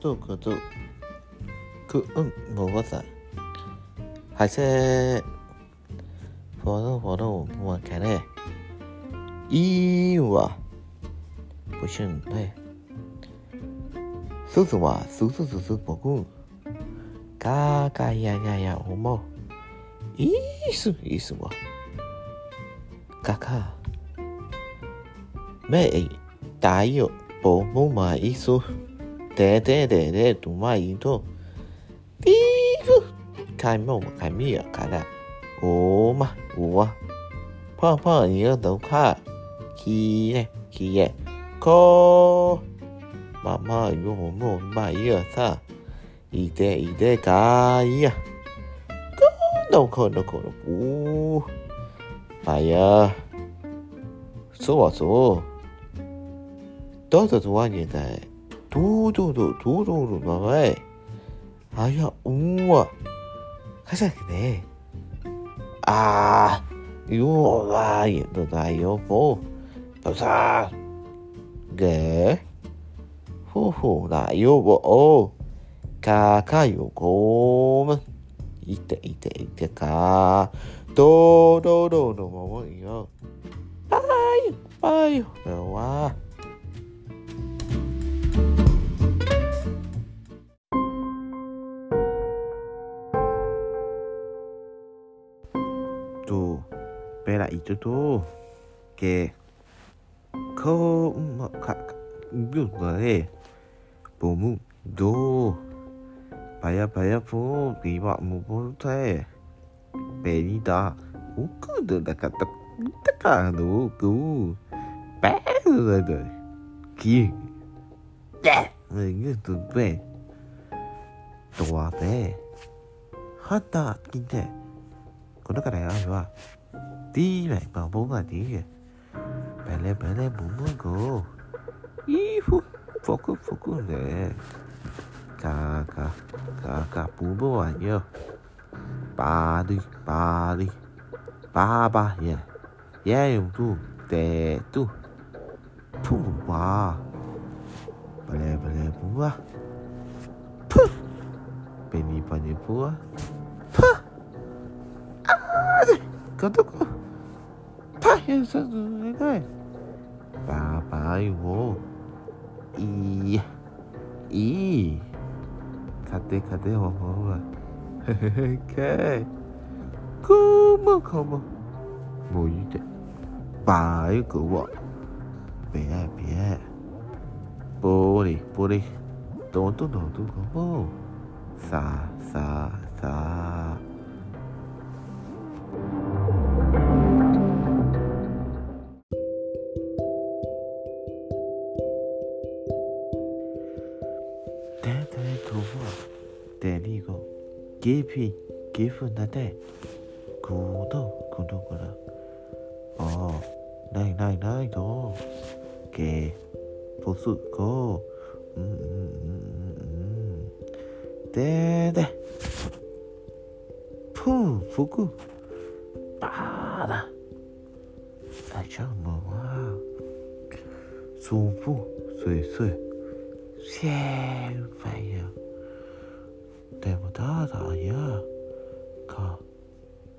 度角度，くうんごめんなさい。还是活动活动我看嘞，一哇，不行嘞，叔叔哇，叔叔叔叔不顾，嘎嘎呀呀呀，我冇，意思意思哇，嘎嘎，没大有不不嘛意思。得得得得 tete tumain to tigu kaimouma kaimiakana kuma wua papa iyo duka kiiye kiiye ko. どうどうどうの名前。あやうんわ。かしゃくね。ああよわいの内容どう。さげどう内容をかかよこむ。いていていてか堂どのままよ。バイバイでは。tu. Perak itu tu. Ke kau mak kak bung gue bung do bayar bayar pun. Tiba mubul teh. Beni dah. Aku tu dah kata kata tu tu. Perak tu ki. Dah ni tu pe tua be. hatta kita Kudu kadang aywa. Bele bele bum go. Ihu. Foku foku le. Ka ka ka ka bum bum Baba, yo. Ba di tu. Te tu. Tu. Bele bele bum ba. Puh. Beni まで家督大変さず願い。バーバイをいいいい。勝て勝て思うわ。へへへこもこも。もういいでバイクをべえべえぼりぼりどんどんどんどんこも。さあさあさあ。xa xa xa ゲフィゲフなでこのこのからああないないないとゲポスコうんうんうんうんででプンフクバーだ大丈夫は舒服水水 先反应でもただやか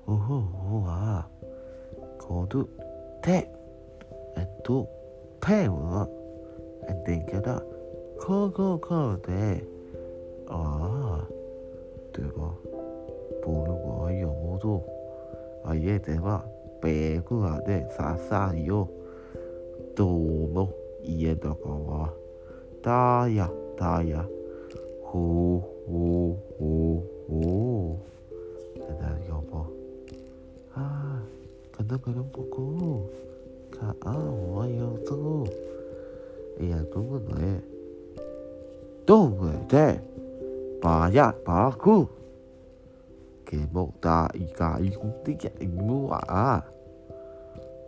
うふうはこどてえっとペンはえんでんけだこうこうこうでああではボルがよもどあいえではベグがでささよ。どうも家だかは Taya, Taya. Hu, hu, hu, hu. 난 여보. 아, 건너가는 보고. 가, 아, 와요도. 야, 동은 왜? 동은 돼. 바야, 바구. 개목다, 이가, 이공띠야, 이무아.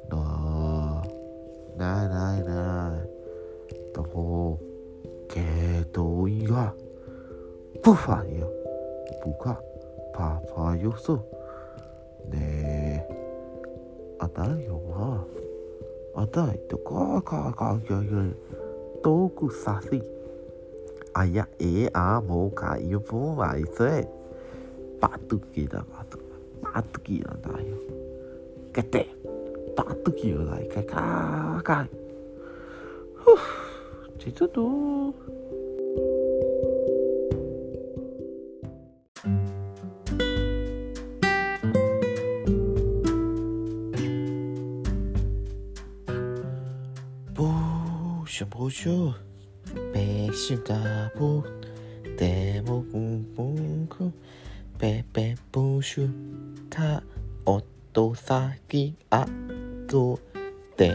너, 나, 나, 나. 또, hồ kẻ tôi à 不反应，不看，怕怕有事。ねえ、あたよは、あたいとかかかかか遠くさし、 哎呀，哎啊，冇卡要不买 噻，八都记得八都，八都记得大哟，个的，八都记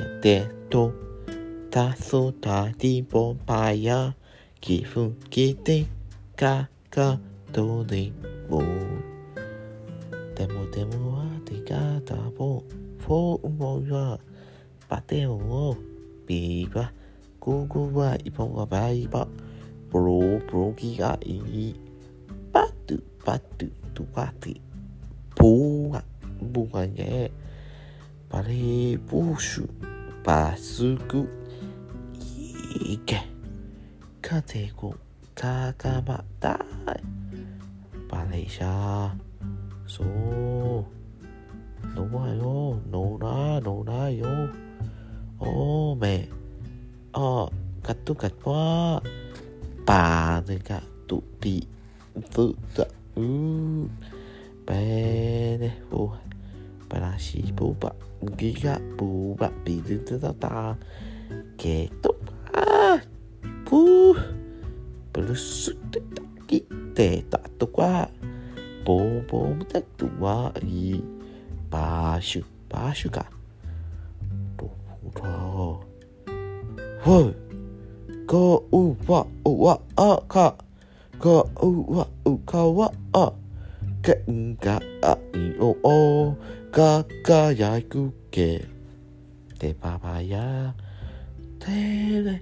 得来，开开开，呼，这这都。不想不休。白雪嘎布，でもブンブンペペブシュカオトサギアゴデデトタソタディボパヤギフギデガガドリボでもでもはディガダボフォーモヤバテオいけ風をかかまたバレーシャーそう乗らよ乗ら乗らよおめあガットガットはバーガットティーズザうーベネフォーバラシボバギガボバビズザタケトバるすってたきってたとかボンボンみたくはいい。バーシュバーシュかボンボンかほいかうわうわあかかうわうかわあけんがあいおおかかやくけてばばやてれ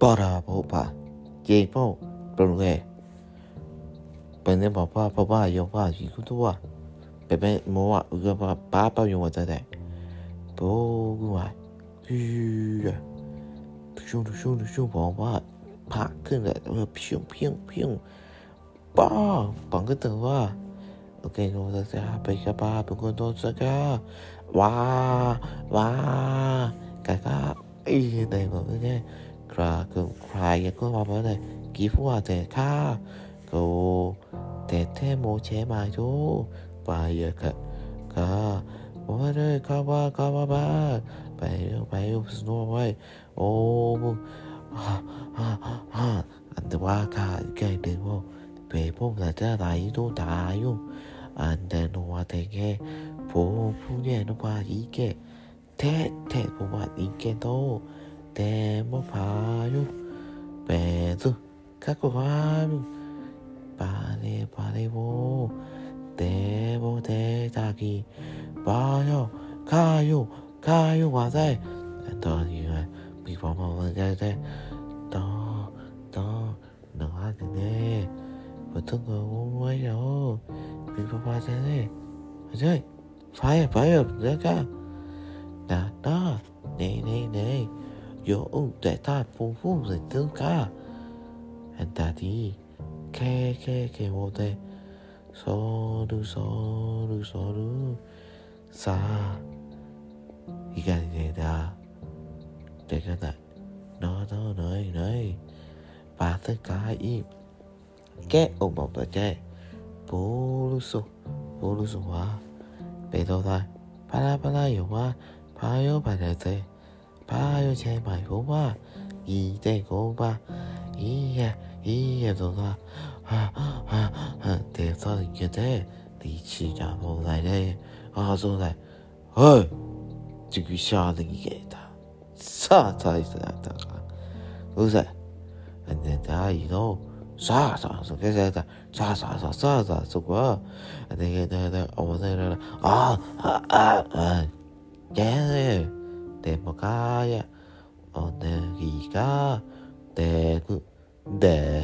爸爸爸爸，爷爷爷爷，本来爸爸爸爸要爸一个多啊，爸爸妈妈一个爸爸爸要我在的，不过啊，哎呀，熊的熊的熊爸爸，怕疼的，我平平平，爸，帮个灯啊。我跟你说，我在家陪个爸，不管多这个，哇哇，嘎嘎，哎呀，那个，我跟你。 นแบบนี้คราก็ใครก็มาแบบนี้กี่ฟัวแต่ข้าก็แต่แท้โมเชมาจูไปอะค่ะค่ะ Ore kawa kawa ba. Bayo bayo snow away. Oh ha ha ha. And the waka cái đi vô. Về bố là ra đại đô đại vô. And then nó qua thế nghe. Bố phu nhẹ nó qua ý kê. Thế thế bố qua ý kê đâu. Thế bố phá vô. Về tu. Các cô phá vô. Bà lê bà lê vô. Thế bố thế ta kỳ. 봐요, 가요, 가요, 와서. 또 이거 미국 먹는 게 또, 또, 너 하는데, 어떤 거 오해요. 미국 와서네. 맞아요. phải phải ra ca là đó nè nè nè yo your own that type for woman thương cả and that is care care care what they so do so do so do sa ikan này đã để cái này nó nó nơi nơi bà tất cả im kẻ ông bọc tờ trẻ bố lúc sụp bố lúc sụp hóa bê đâu thôi bà la bà la hiểu hóa bà yếu bà đại tệ 把油钱买红花，一袋红花，一夜一夜都花，啊啊啊！得啥一给得？你起家不来的，啊说来，哎，这个下的你给他，啥才是啊？大哥，不是，人家大一路。啥啥啥给啥的，啥啥啥啥啥什么？那个那个那个，我那个啊啊啊啊！耶、啊！啊啊啊でもかやおねぎがでくで